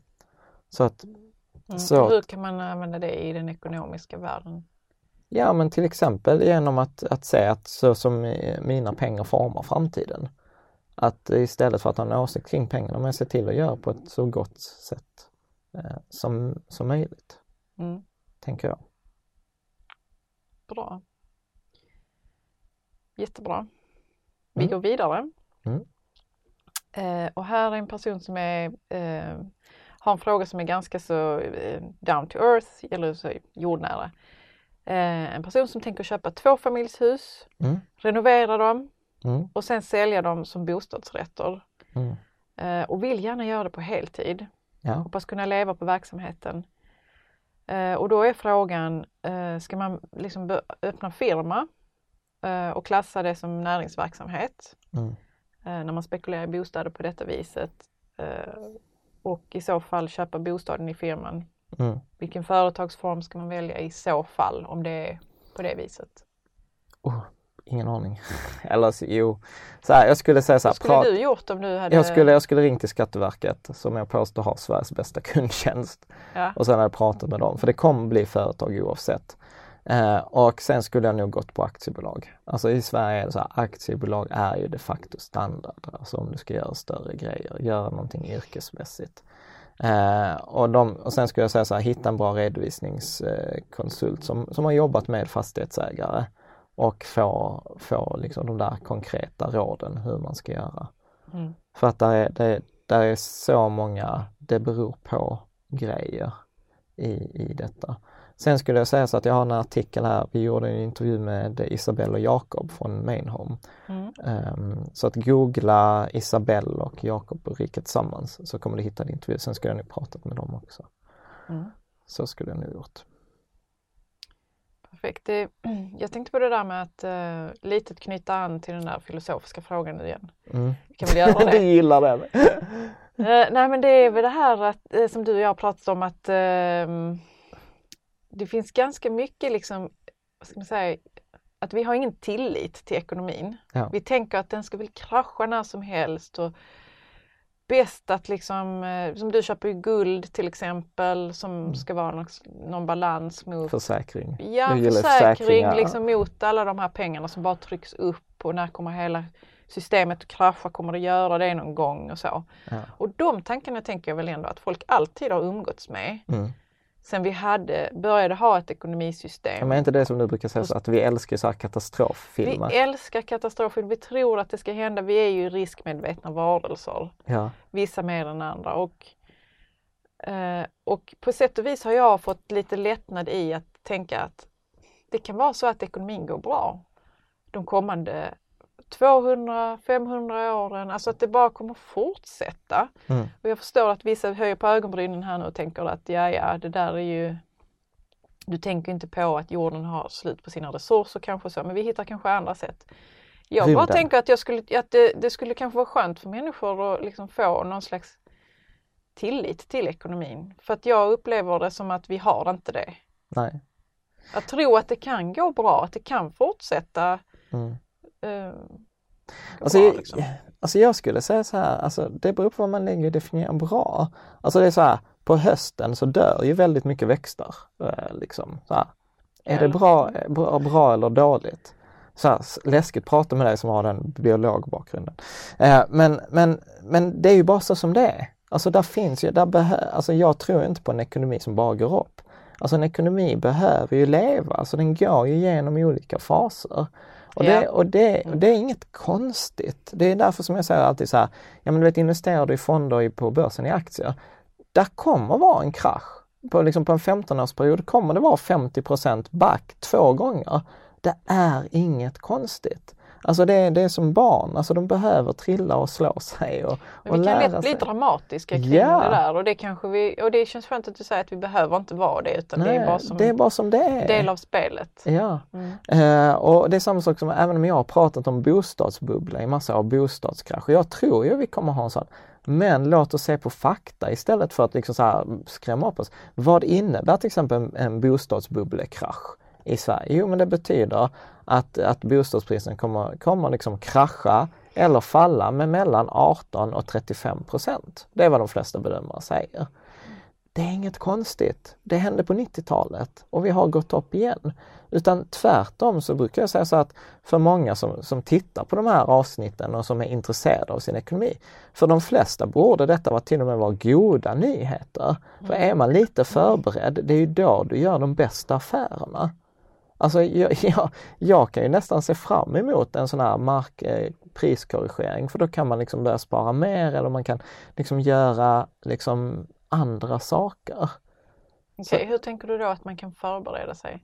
Så att, mm. så, hur kan man använda det i den ekonomiska världen? Ja men till exempel genom att, att se att så som mina pengar formar framtiden. Att istället för att ha en åsikt kring pengarna, men se till att göra på ett så gott sätt eh, som, som möjligt. Mm. Tänker jag. Bra. Jättebra. Vi mm. går vidare. Mm. Eh, och här är en person som är, eh, har en fråga som är ganska så eh, down to earth, eller så jordnära. Eh, en person som tänker köpa tvåfamiljshus, mm. renovera dem mm. och sen sälja dem som bostadsrätter. Mm. Eh, och vill gärna göra det på heltid. Ja. Hoppas kunna leva på verksamheten. Eh, och då är frågan, ska man liksom öppna firma och klassa det som näringsverksamhet? Mm. Eh, när man spekulerar i bostäder på detta viset. Eh, och i så fall köpa bostaden i firman. Mm. Vilken företagsform ska man välja i så fall om det är på det viset? Oh, ingen aning. Eller jo, så här, jag skulle säga så här. Vad skulle du gjort om du hade... Jag skulle, jag skulle ringt till Skatteverket som jag påstår har Sveriges bästa kundtjänst. Ja. Och sen hade jag pratat med dem, för det kommer bli företag oavsett. Eh, och sen skulle jag nog gått på aktiebolag. Alltså i Sverige är det så här, aktiebolag är ju de facto standard. Alltså om du ska göra större grejer, göra någonting yrkesmässigt. Eh, och, de, och sen skulle jag säga så här, hitta en bra redovisningskonsult som, som har jobbat med fastighetsägare och få, få liksom de där konkreta råden hur man ska göra. Mm. För att där är, det, där är så många, det beror på grejer i, i detta. Sen skulle jag säga så att jag har en artikel här, vi gjorde en intervju med Isabelle och Jakob från Mainhome. Mm. Um, så att googla Isabelle och Jakob och Rika tillsammans så kommer du hitta en intervju. Sen skulle jag nog pratat med dem också. Mm. Så skulle jag nu gjort. Perfekt. Det, jag tänkte på det där med att uh, lite knyta an till den där filosofiska frågan igen. Mm. Vi kan väl göra du det. gillar den? Eh, nej men det är väl det här att, eh, som du och jag pratat om att ehm, det finns ganska mycket liksom, säga, att vi har ingen tillit till ekonomin. Ja. Vi tänker att den ska väl krascha när som helst och bäst att liksom, eh, som du köper ju guld till exempel som Mm. ska vara någon, någon balans mot Försäkring. Ja, försäkring liksom mot alla de här pengarna som bara trycks upp och när kommer hela systemet att krascha, kommer det göra det någon gång och så. Ja. Och de tankarna tänker jag väl ändå att folk alltid har umgåtts med. Mm. Sen vi hade, började ha ett ekonomisystem. Men är inte det som du brukar säga så att vi älskar så här katastroffilmer? vi älskar katastrofer, vi tror att det ska hända. Vi är ju riskmedvetna varelser, Ja. vissa mer än andra. Och, eh, och på sätt och vis har jag fått lite lättnad i att tänka att det kan vara så att ekonomin går bra de kommande 200-500 åren, alltså att det bara kommer fortsätta. Mm. Och jag förstår att vissa höjer på ögonbrynen här nu och tänker att ja, ja, det där är ju du tänker inte på att jorden har slut på sina resurser kanske så, men vi hittar kanske andra sätt. Jag bara Rymden. tänker att, jag skulle, att det, det skulle kanske vara skönt för människor att liksom få någon slags tillit till ekonomin. För att jag upplever det som att vi har inte det. Nej. Att tro att det kan gå bra, att det kan fortsätta. Mm. Eh, Alltså, bra, jag, liksom. alltså jag skulle säga så här, alltså det beror på vad man lägger definierar bra. Alltså det är så här, på hösten så dör ju väldigt mycket växter. Eh, liksom, så här. Är det bra, eh, bra, bra eller dåligt? Så här, läskigt prata med dig som har den biologbakgrunden. Eh, men, men, men det är ju bara så som det är. Alltså där finns ju, där behö, alltså jag tror inte på en ekonomi som bara går upp. Alltså en ekonomi behöver ju leva, alltså den går ju igenom olika faser. Och, det, och, det, och det är inget konstigt. Det är därför som jag säger alltid så här, ja men du vet investerar du i fonder i- på börsen i aktier, där kommer vara en krasch. På, liksom på en 15-årsperiod kommer det vara 50% back två gånger. Det är inget konstigt. Alltså det, är- det är som barn, alltså de behöver trilla och slå sig och, Men och vi kan lätt bli dramatiska kring Ja. det där och det kanske vi, och det känns skönt att du säger att vi behöver inte vara det utan det är Nej, bara som det är bara som det är. del av spelet. Ja, Mm. eh, och det är samma sak som även om jag har pratat om bostadsbubbla i massa av bostadskrasch. Jag tror ju vi kommer ha en sån. Men låt oss se på fakta istället för att liksom så skrämma upp oss. Vad innebär till exempel en, en bostadsbubblekrasch i Sverige? Jo, men det betyder att, att bostadspriserna kommer, kommer liksom krascha eller falla med mellan 18 och 35 procent. Det är vad de flesta bedömare säger. Det är inget konstigt. Det hände på 90-talet och vi har gått upp igen. Utan tvärtom så brukar jag säga så att för många som, som tittar på de här avsnitten och som är intresserade av sin ekonomi, för de flesta borde detta var till och med vara goda nyheter. För är man lite förberedd, det är ju då du gör de bästa affärerna. Alltså jag, jag, jag kan ju nästan se fram emot en sån här mark, eh, priskorrigering för då kan man liksom börja spara mer eller man kan liksom göra liksom andra saker. Okej, hur tänker du då att man kan förbereda sig?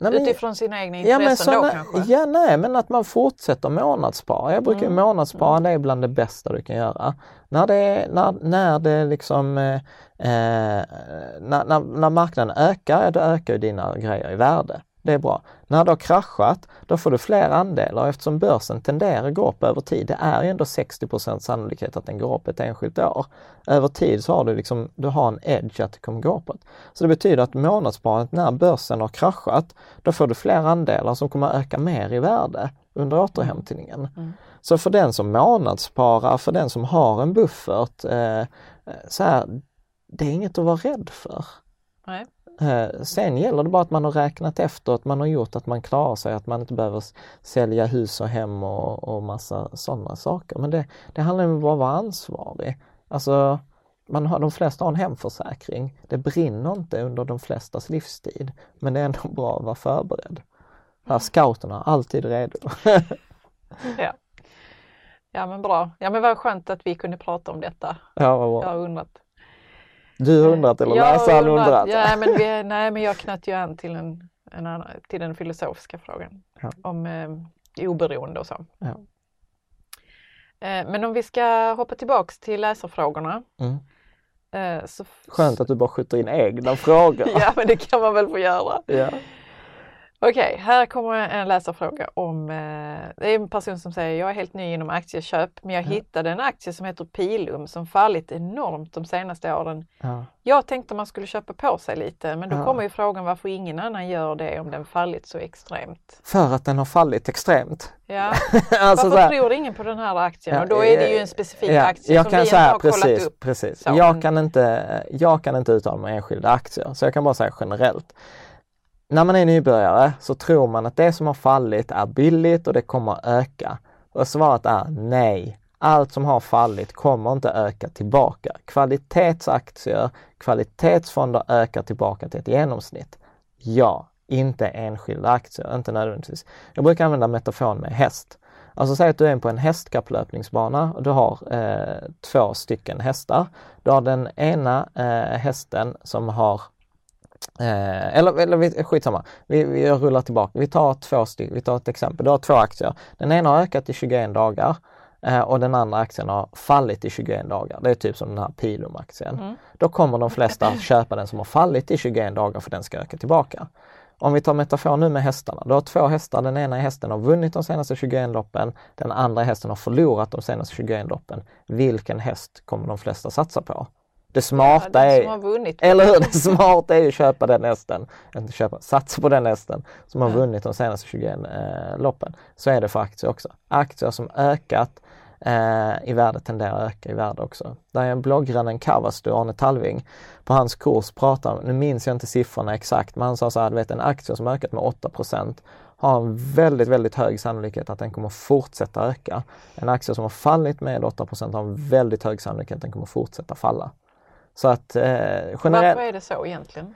Nej, men- Utifrån sina egna Ja, intressen då såna, kanske? ja, nej, men att man fortsätter månadsspara. Jag brukar Mm. månadsspara, det är bland det bästa du kan göra. När det, är- när, när det liksom, eh, eh, när, när, när marknaden ökar, ja, då ökar ju dina grejer i värde. Det är bra. När det har kraschat, då får du fler andelar eftersom börsen tenderar att gå upp över tid. Det är ändå 60% sannolikhet att den går upp ett enskilt år. Över tid så har du liksom, du har en edge att det kommer gå uppåt. Så det betyder att månadssparandet när börsen har kraschat, då får du fler andelar som kommer öka mer i värde under återhämtningen. Mm. Så för den som månadssparar, för den som har en buffert, eh, så här, det är inget att vara rädd för. Nej. Eh, sen gäller det bara att man har räknat efter, att man har gjort att man klarar sig, att man inte behöver sälja hus och hem och, och massa sådana saker. Men det, det handlar om att vara ansvarig. Alltså, man har, de flesta har en hemförsäkring. Det brinner inte under de flestas livstid, men det är ändå bra att vara förberedd. Här, scouterna, alltid redo. Ja. ja men bra. Ja men vad skönt att vi kunde prata om detta. ja, vad bra. Jag har undrat. Du har undrat eller Jag läsaren undrat? Ja, men vi, nej men jag knöt ju an till, en, en annan, till den filosofiska frågan Ja. om eh, oberoende och så. Ja. Eh, men om vi ska hoppa tillbaks till läsarfrågorna. Mm. Eh, så, Skönt att du bara skjuter in egna frågor. Ja men det kan man väl få göra. Ja. Okej, här kommer en läsarfråga om, eh, det är en person som säger jag är helt ny inom aktieköp men jag hittade en aktie som heter Pilum som fallit enormt de senaste åren. Ja. Jag tänkte man skulle köpa på sig lite men då Ja. kommer ju frågan varför ingen annan gör det om den fallit så extremt. För att den har fallit extremt. Ja. alltså, Varför tror ingen på den här aktien? Ja, och då är det ju eh, en specifik ja, aktie jag som kan vi inte säga, har kollat precis, upp. Precis. Så, jag, kan inte, jag kan inte uttala mig om enskilda aktier, så jag kan bara säga generellt. När man är nybörjare så tror man att det som har fallit är billigt och det kommer öka. Och svaret är nej. Allt som har fallit kommer inte öka tillbaka. Kvalitetsaktier, kvalitetsfonder ökar tillbaka till ett genomsnitt. Ja, inte enskilda aktier, inte nödvändigtvis. Jag brukar använda metaforen med häst. Alltså säg att du är på en hästkapplöpningsbana och du har eh, två stycken hästar. Du har den ena eh, hästen som har Eh, eller, eller skitsamma, vi, vi rullar tillbaka. Vi tar två stycken, vi tar ett exempel. Du har två aktier. Den ena har ökat i 21 dagar eh, och den andra aktien har fallit i 21 dagar. Det är typ som den här Pilum-aktien. Då kommer de flesta köpa den som har fallit i 21 dagar för den ska öka tillbaka. Om vi tar metafor nu med hästarna. Du har två hästar. Den ena hästen har vunnit de senaste 21 loppen. Den andra hästen har förlorat de senaste 21 loppen. Vilken häst kommer de flesta satsa på? Det smarta den är... vunnit. Eller hur? Det smarta är ju att köpa den hästen, inte köpa, satsa på den hästen som har vunnit de senaste 21 eh, loppen. Så är det för aktier också. Aktier som ökat eh, i värde tenderar att öka i värde också. Där är bloggrannen Kavastu, Arne Talving, på hans kurs pratar nu minns jag inte siffrorna exakt, men han sa så här, du vet en aktie som ökat med 8% har en väldigt, väldigt hög sannolikhet att den kommer fortsätta öka. En aktie som har fallit med 8% har en väldigt hög sannolikhet att den kommer fortsätta falla. Så att eh, generellt... Varför är det så egentligen?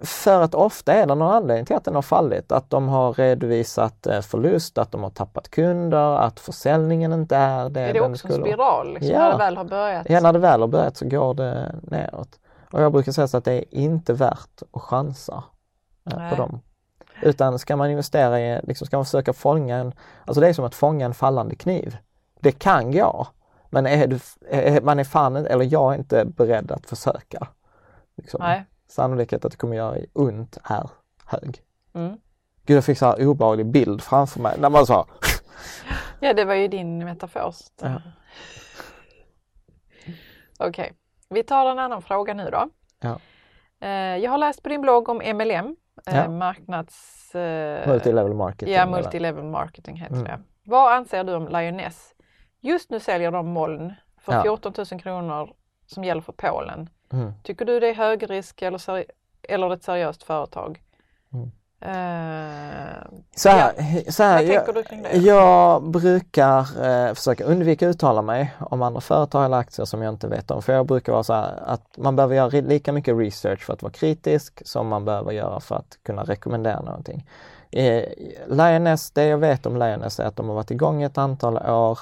För att ofta är det någon anledning till att den har fallit. Att de har redovisat eh, förlust, att de har tappat kunder, att försäljningen inte är det Är det också en skulle spiral liksom, Ja. när det väl har börjat? Ja, när det väl har börjat så går det neråt. Och jag brukar säga så att det är inte värt att chansa eh, Nej. på dem. Utan ska man investera i, liksom ska man försöka fånga en, alltså det är som att fånga en fallande kniv. Det kan gå, men är du, är, man är fan eller jag är inte beredd att försöka. Liksom. Nej. Sannolikheten att det kommer göra ont är hög. Mm. Gud, jag fick så här obehaglig bild framför mig. När man sa Ja, det var ju din metafor. Ja. Okej, vi tar en annan fråga nu då. Ja. Eh, Jag har läst på din blogg om MLM, eh, Ja. marknads... eh, multilevel marketing. Ja, multilevel marketing heter Mm. det. Vad anser du om Lioness? Just nu säljer de moln för Ja. 14 000 kronor som gäller för Polen. Mm. Tycker du det är hög risk eller, seri- eller ett seriöst företag? Mm. Eh, Så här, så här, Vad jag, tänker du kring det? jag brukar eh, försöka undvika att uttala mig om andra företag eller aktier som jag inte vet om. För jag brukar vara så här att man behöver göra lika mycket research för att vara kritisk som man behöver göra för att kunna rekommendera någonting. Eh, Lioness, det jag vet om Lioness är att de har varit igång ett antal år.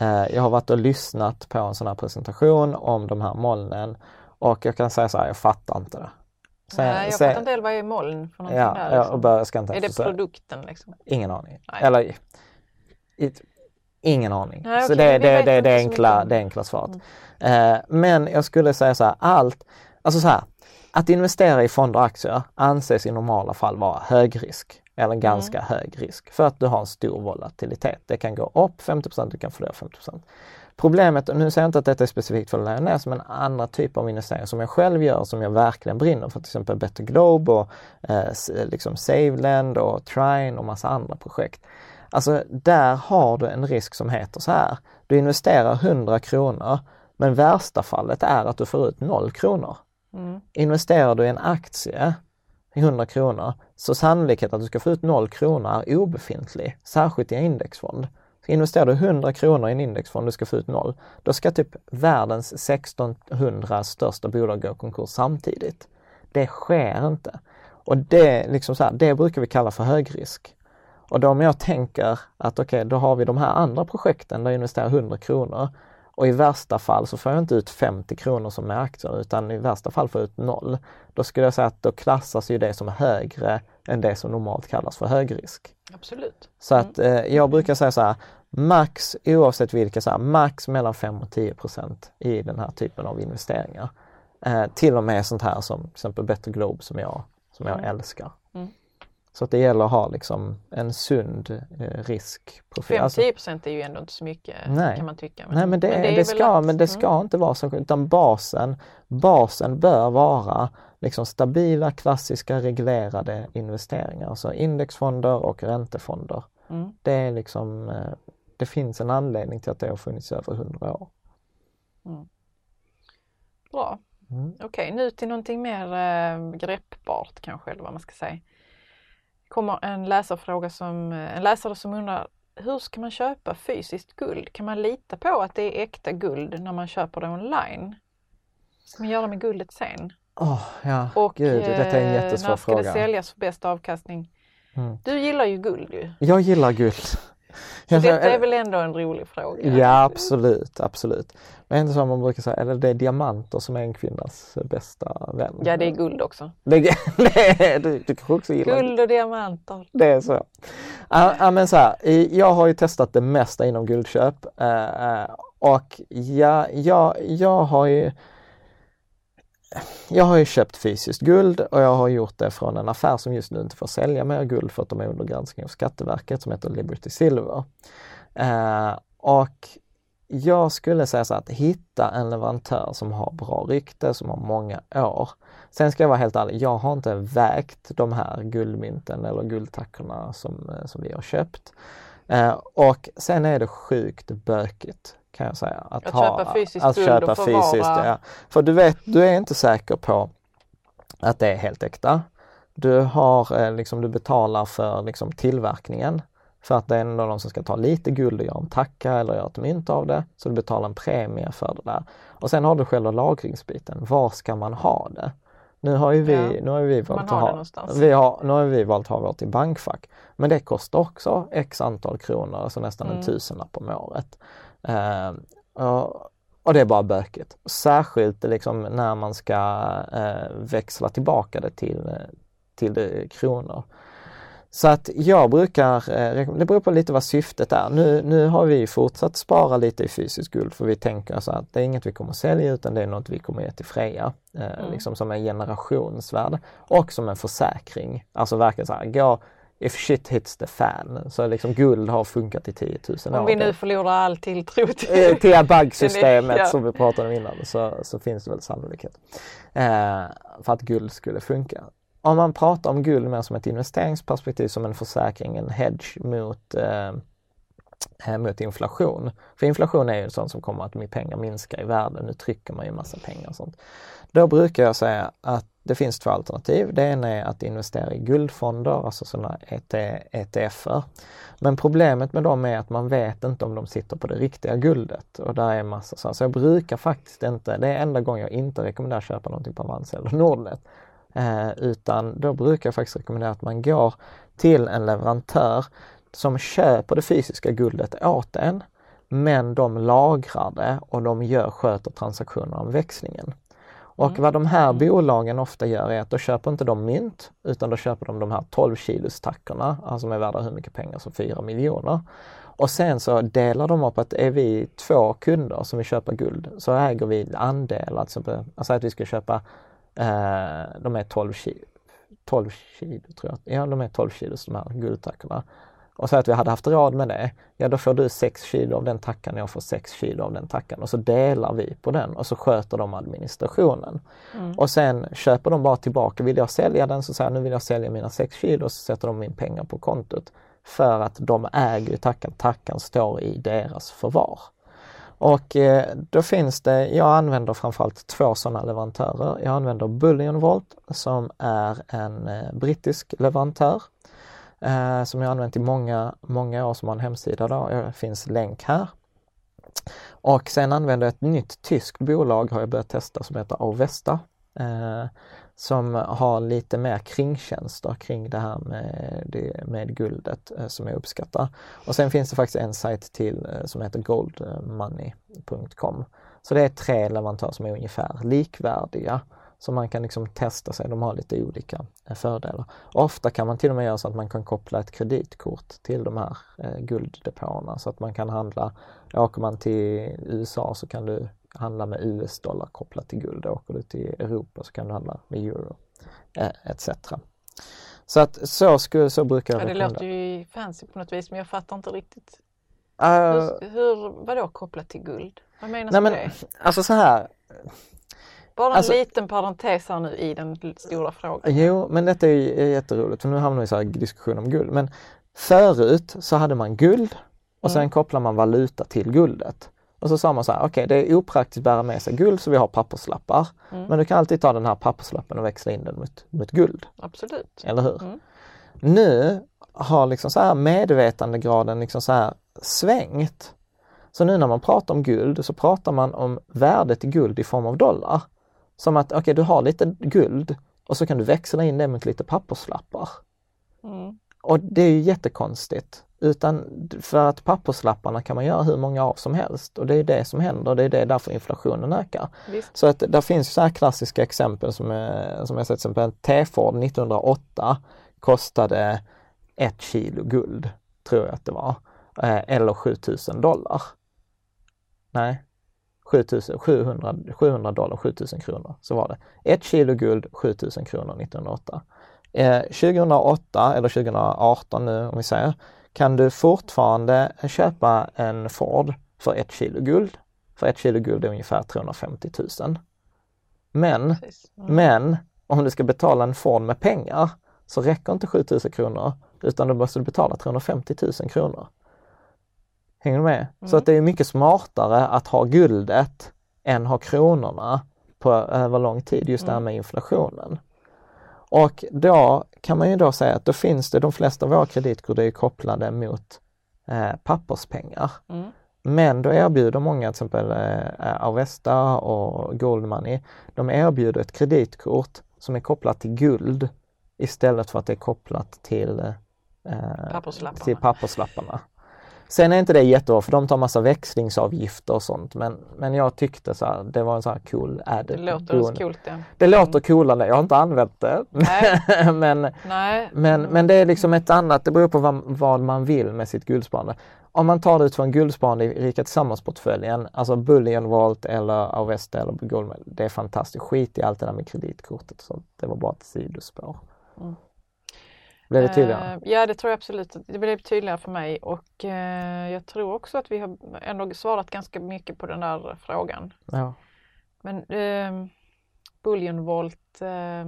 Eh, jag har varit och lyssnat på en sån här presentation om de här molnen och jag kan säga så här, jag fattar inte det. Sen- nej, jag sen- fattar inte heller vad är moln för Ja, där. liksom. jag ska inte Är det produkten liksom? Ingen aning. Nej. Eller i, i, ingen aning. Nej, så okej, det, det, det, det, så enkla, det enkla svaret. Eh, men jag skulle säga så här, allt, alltså så här, att investera i fonder och aktier anses i normala fall vara hög eller ganska hög risk för att du har en stor volatilitet. Det kan gå upp 50% du kan förlora 50% Problemet, och nu säger jag inte att detta är specifikt för Lioness, men andra typer av investeringar som jag själv gör som jag verkligen brinner för, till exempel Better Globe och eh, liksom Saveland och Trine och massa andra projekt. Alltså där har du en risk som heter så här. Du investerar 100 kronor men värsta fallet är att du får ut 0 kronor. Mm. Investerar du i en aktie 100 kronor så sannolikheten att du ska få ut 0 kronor är obefintlig, särskilt i en indexfond. Så investerar du 100 kronor i en indexfond och du ska få ut 0, då ska typ världens 1600 största bolag gå i konkurs samtidigt. Det sker inte. Och det, liksom så här, det brukar vi kalla för högrisk. Och då om jag tänker att okej, okay, då har vi de här andra projekten där jag investerar 100 kronor och i värsta fall så får jag inte ut 50 kronor som är aktier utan i värsta fall får jag ut noll. Då skulle jag säga att då klassas ju det som högre än det som normalt kallas för högrisk. Absolut. Så att eh, jag brukar säga så här, max oavsett vilka, så här, max mellan 5 och 10 procent i den här typen av investeringar. Eh, till och med sånt här som till exempel Better Globe som jag, som jag Mm. älskar. Mm. Så att det gäller att ha liksom en sund eh, riskprofil. Alltså- 5-10 procent är ju ändå inte så mycket Nej. kan man tycka. Nej men det, är det, väl ska, att- men det ska Mm. inte vara så, utan basen, basen bör vara liksom stabila klassiska reglerade investeringar, alltså indexfonder och räntefonder. Mm. Det är liksom, eh, det finns en anledning till att det har funnits över hundra år. Bra. Mm. Okej, nu till någonting mer eh, greppbart kanske, eller vad man ska säga. Kommer en läsarfråga som, eh, en läsare som undrar hur ska man köpa fysiskt guld? Kan man lita på att det är äkta guld när man köper det online? Ska man göra med guldet sen? Åh, ja, Och gud, detta är en eh, jättesvår när ska fråga. det säljas för bästa avkastning? Mm. Du gillar ju guld ju. Jag gillar guld. Så detta är väl ändå en rolig fråga? Ja, absolut, absolut. Men inte som man brukar säga, eller det är diamanter som är en kvinnas bästa vän. Ja, det är guld också. Det, det, du, du kanske också gillar Guld och diamanter. Det är så. Ja, men så här, jag har ju testat det mesta inom guldköp eh, eh, och ja, jag, jag har ju jag har ju köpt fysiskt guld och jag har gjort det från en affär som just nu inte får sälja mer guld för att de är under granskning av Skatteverket som heter Liberty Silver. Eh, och jag skulle säga så att hitta en leverantör som har bra rykte, som har många år. Sen ska jag vara helt ärlig, jag har inte vägt de här guldmynten eller guldtackorna som, eh, som vi har köpt. Eh, och sen är det sjukt bökigt kan jag säga. Att, Att ha, köpa fysiskt att köpa fysiskt, ja. För du vet, du är inte säker på att det är helt äkta. Du har eh, liksom, du betalar för liksom, tillverkningen för att det är någon som ska ta lite guld och göra en tacka eller göra ett mynt av det. Så du betalar en premie för det där. Och sen har du själva lagringsbiten. Var ska man ha det? Nu har ju vi, Ja, nu har vi valt ha att ha, vi har, nu har vi valt att ha vårt i bankfack. Men det kostar också x antal kronor, alltså nästan en Mm. tusenlapp om året. Eh, och, och det är bara bökigt. Särskilt liksom när man ska eh, växla tillbaka det till, eh, till det, kronor. Så att jag brukar, eh, det beror på lite vad syftet är. Nu, nu har vi fortsatt spara lite i fysiskt guld för vi tänker så att det är inget vi kommer sälja utan det är något vi kommer ge till Freja. Eh, Liksom som en generationsvärde och som en försäkring. Alltså verkligen så här, gå, if shit hits the fan. Så liksom guld har funkat i 10 000 år. Om vi nu förlorar all tilltro Eh, till... till ABAG-systemet Ja. som vi pratade om innan så, så finns det väl sannolikhet eh, för att guld skulle funka. Om man pratar om guld mer som ett investeringsperspektiv, som en försäkring, en hedge mot, eh, eh, mot inflation. För inflation är ju sånt som kommer att med pengar minska i värde. Nu trycker man ju massa pengar och sånt. Då brukar jag säga att det finns två alternativ. Det ena är att investera i guldfonder, alltså sådana ETFer. Men problemet med dem är att man vet inte om de sitter på det riktiga guldet och där är massa sådana. Så jag brukar faktiskt inte, det är enda gången jag inte rekommenderar att köpa någonting på Avanza eller Nordnet. Eh, utan då brukar jag faktiskt rekommendera att man går till en leverantör som köper det fysiska guldet åt en. Men de lagrar det och de gör, sköter transaktionerna om växlingen. Och vad de här bolagen ofta gör är att då köper inte de mynt utan då köper de de här 12 kilos tackorna, alltså som är värda hur mycket pengar som 4 miljoner. Och sen så delar de upp att är vi två kunder som vill köpa guld så äger vi andelar, alltså, alltså att vi ska köpa, eh, de är 12 kilo, 12 kilo tror jag, ja de är 12 kilos de här guldtackorna. Och så att vi hade haft råd med det, ja då får du 6 kilo av den tackan, jag får 6 kilo av den tackan och så delar vi på den och så sköter de administrationen. Och sen köper de bara tillbaka, vill jag sälja den så säger jag nu vill jag sälja mina 6 kilo och så sätter de in pengar på kontot. för att de äger tackan, tackan står i deras förvar. Och eh, då finns det, jag använder framförallt två sådana leverantörer. Jag använder Bullion Vault som är en eh, brittisk leverantör eh, som jag använt i många, många år som har en hemsida. Då. Det finns länk här. Och sen använder jag ett nytt tyskt bolag har jag börjat testa som heter Avesta. Eh, som har lite mer kringtjänster kring det här med, det, med guldet eh, som jag uppskattar. Och sen finns det faktiskt en sajt till eh, som heter goldmoney.com. Så det är tre leverantörer som är ungefär likvärdiga. Så man kan liksom testa sig, de har lite olika eh, fördelar. Ofta kan man till och med göra så att man kan koppla ett kreditkort till de här eh, gulddepåerna så att man kan handla, åker man till USA så kan du handla med US-dollar kopplat till guld. Åker du till Europa så kan du handla med euro eh, etc. Så att så, skulle, så brukar jag ja, Det låter ju fancy på något vis men jag fattar inte riktigt. Uh, hur, hur, vadå kopplat till guld? Vad menas nej, med men, det? Alltså så här. Bara en alltså- liten parentes här nu i den stora frågan. Jo, men detta är jätteroligt för nu hamnar vi i så här diskussion om guld. Men förut så hade man guld och sen Mm. kopplar man valuta till guldet. Och så sa man så här, okej det är opraktiskt att bära med sig guld så vi har papperslappar. Mm. Men du kan alltid ta den här papperslappen och växla in den mot, mot guld. Absolut. Eller hur? Mm. Nu har liksom så här medvetandegraden liksom så här svängt. Så nu när man pratar om guld så pratar man om värdet i guld i form av dollar. Som att, okej du har lite guld och så kan du växla in det mot lite papperslappar. Mm. Och det är ju jättekonstigt. Utan för att papperslapparna kan man göra hur många av som helst och det är det som händer. Det är det därför inflationen ökar. Visst. Så att där finns så här klassiska exempel som, är, som jag sett, till exempel en T-Ford 1908 kostade ett kilo guld, tror jag att det var, eh, eller 7000 dollar. Nej, 7000, 700, 700 dollar, 7000 kronor, så var det. Ett kilo guld, 7000 kronor 1908. Eh, 2008 eller 2018 nu om vi säger, kan du fortfarande köpa en Ford för ett kilo guld. För ett kilo guld är ungefär 350 000. Men, Precis. Men om du ska betala en Ford med pengar så räcker inte 7000 kronor utan då måste du betala 350 000 kronor. Hänger du med? Så Mm. att det är mycket smartare att ha guldet än ha kronorna på över lång tid, just det här Mm. med inflationen. Och då kan man ju då säga att då finns det, de flesta av våra kreditkort är kopplade mot eh, papperspengar. Mm. Men då erbjuder många, till exempel eh, Avesta och Gold Money, de erbjuder ett kreditkort som är kopplat till guld istället för att det är kopplat till, eh, Papperslapparna. till papperslapparna. Sen är inte det jättebra för de tar massa växlingsavgifter och sånt men, men jag tyckte så här, det var en sån här cool added Det låter coolt det. Det låter coolare, jag har inte använt det. Nej. men, Nej. men, men det är liksom ett annat, det beror på vad, vad man vill med sitt guldsparande. Om man tar det utifrån guldsparande i Rika Tillsammans-portföljen, alltså Bullion Vault eller Avesta eller Goldman, det är fantastiskt. Skit i allt det där med kreditkortet. Så det var bara ett sidospår. Mm. Blev det tydligare? Eh, ja, det tror jag absolut. Det blev tydligare för mig och eh, jag tror också att vi har ändå svarat ganska mycket på den där frågan. Ja. Men eh, Bullionvolt, eh,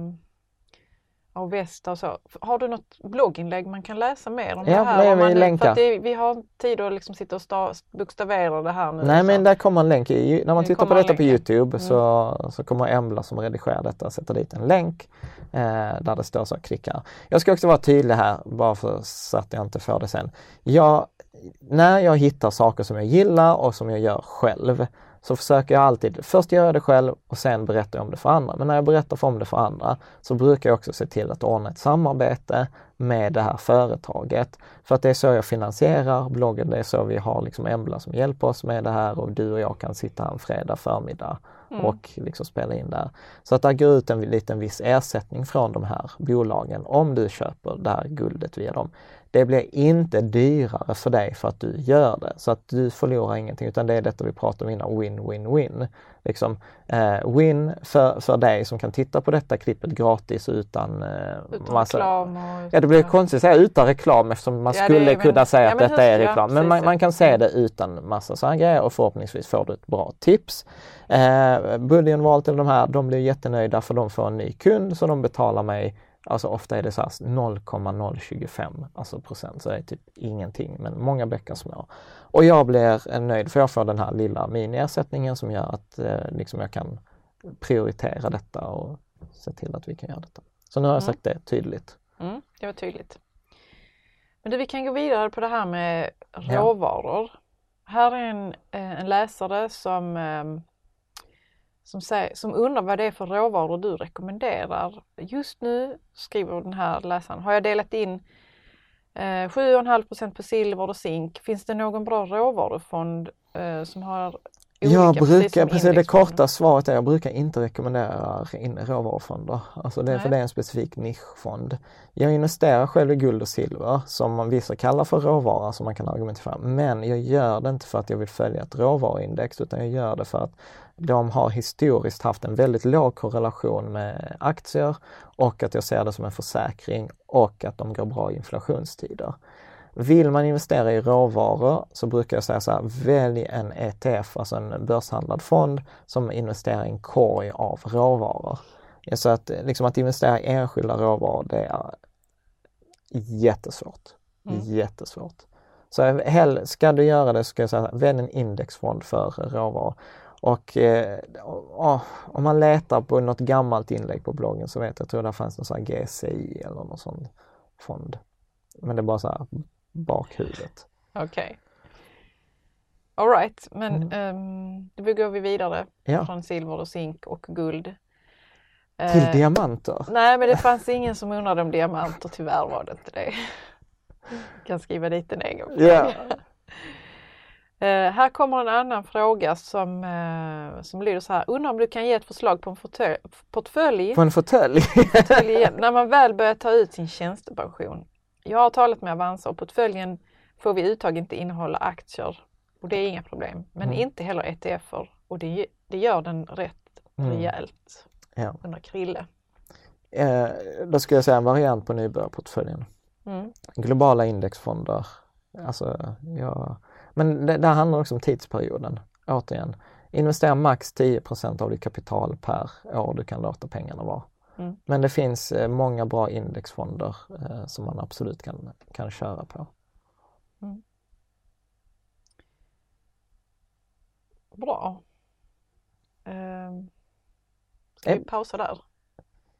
Avesta och så. Har du något blogginlägg man kan läsa mer om Ja, det här? Om vi länkar. Det, vi har inte tid att liksom sitta och sta, bokstavera det här nu. Nej men där kommer en länk. I, när man Det tittar på detta på länk, ja. Youtube Mm. så, så kommer Embla som redigerar detta sätta dit en länk eh, där det står så här, klicka. Jag ska också vara tydlig här bara för så att jag inte får det sen. Jag, när jag hittar saker som jag gillar och som jag gör själv så försöker jag alltid, först göra det själv och sen berätta om det för andra. Men när jag berättar om det för andra så brukar jag också se till att ordna ett samarbete med det här företaget. För att det är så jag finansierar bloggen, det är så vi har liksom Embla som hjälper oss med det här och du och jag kan sitta en fredag förmiddag Mm. och liksom spela in där. Så att det går ut en liten viss ersättning från de här bolagen om du köper det här guldet via dem. Det blir inte dyrare för dig för att du gör det. Så att du förlorar ingenting utan det är detta vi pratade om innan, win, win, win. Liksom, eh, win för, för dig som kan titta på detta klippet gratis utan, eh, Utan reklam och... Ja det blir konstigt att säga utan reklam eftersom man Ja, det skulle är- kunna men- säga ja, att detta är reklam. Men man, man kan säga det utan massa sådana grejer och förhoppningsvis får du ett bra tips. Eh, Bullion Vault eller de här, de blir jättenöjda för de får en ny kund så de betalar mig Alltså ofta är det så här 0,025 alltså procent, så det är typ ingenting, men många bäckar små. Och jag blir nöjd för jag får den här lilla miniersättningen som gör att eh, liksom jag kan prioritera detta och se till att vi kan göra detta. Så nu har jag mm. sagt det tydligt. Mm, det var tydligt. Men du, vi kan gå vidare på det här med råvaror. Ja. Här är en, eh, en läsare som, ehm, som, säger, som undrar vad det är för råvaror du rekommenderar. Just nu, skriver den här läsaren, har jag delat in eh, 7,5% på silver och zink. Finns det någon bra råvarufond eh, som har jag brukar, precis, det korta svaret är jag brukar inte rekommendera in råvarufonder. Alltså det, för det är en specifik nischfond. Jag investerar själv i guld och silver som vissa kallar för råvara som man kan argumentera Men jag gör det inte för att jag vill följa ett råvaruindex utan jag gör det för att de har historiskt haft en väldigt låg korrelation med aktier och att jag ser det som en försäkring och att de går bra i inflationstider. Vill man investera i råvaror så brukar jag säga så här, välj en ETF, alltså en börshandlad fond som investerar i en korg av råvaror. Så att, liksom att investera i enskilda råvaror det är jättesvårt. Mm. Jättesvårt. Så hell, ska du göra det så ska jag säga, välj en indexfond för råvaror. Och eh, oh, om man letar på något gammalt inlägg på bloggen så vet jag, jag tror det fanns någon sån här GCI eller någon sån fond. Men det är bara så här bakhuvudet. Okej. Okay. Alright, men mm. um, då går vi vidare ja. från silver och zink och guld. Till uh, diamanter? Nej, men det fanns ingen som undrade om diamanter, tyvärr var det inte det. Jag kan skriva dit en egen fråga. Yeah. Uh, här kommer en annan fråga som, uh, som lyder så här. Undrar om du kan ge ett förslag på en portfölj? På en fåtölj? när man väl börjar ta ut sin tjänstepension. Jag har talat med Avanza och portföljen får vid uttag inte innehålla aktier och det är inga problem. Men mm. inte heller ETFer och det, det gör den rätt mm. rejält ja. under Krille. Eh, då skulle jag säga en variant på nybörjarportföljen. Mm. Globala indexfonder. Alltså, ja. Men det, det handlar också om tidsperioden. Återigen, investera max 10% av ditt kapital per år du kan låta pengarna vara. Mm. Men det finns eh, många bra indexfonder eh, som man absolut kan, kan köra på. Mm. Bra. Eh, ska vi pausa där?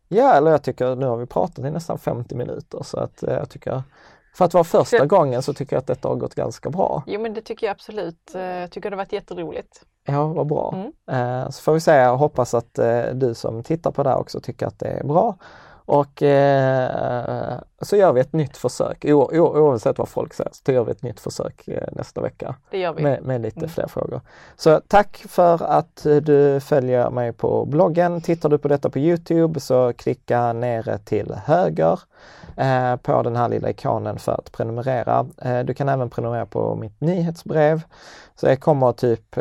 Ja, eller jag tycker nu har vi pratat i nästan 50 minuter så att eh, jag tycker för att vara första för... gången så tycker jag att detta har gått ganska bra. Jo men det tycker jag absolut. Jag tycker det har varit jätteroligt. Ja, vad bra. Mm. Eh, så får vi säga och hoppas att eh, du som tittar på det här också tycker att det är bra. Och eh, så gör vi ett nytt försök, o, o, oavsett vad folk säger, så gör vi ett nytt försök eh, nästa vecka. Det gör. Med, med lite mm. fler frågor. Så tack för att du följer mig på bloggen. Tittar du på detta på Youtube så klicka nere till höger eh, på den här lilla ikonen för att prenumerera. Eh, du kan även prenumerera på mitt nyhetsbrev. Så jag kommer typ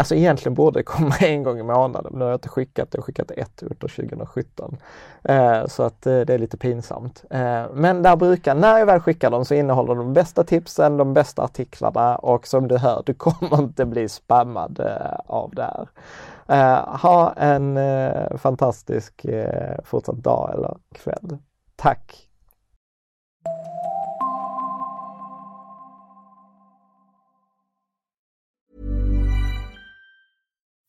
Alltså egentligen borde det komma en gång i månaden, men nu har jag inte skickat det. Jag har skickat ett under 2017. Eh, så att eh, det är lite pinsamt. Eh, men där brukar, när jag väl skickar dem så innehåller de bästa tipsen, de bästa artiklarna och som du hör, du kommer inte bli spammad eh, av det här. Eh, ha en eh, fantastisk eh, fortsatt dag eller kväll. Tack!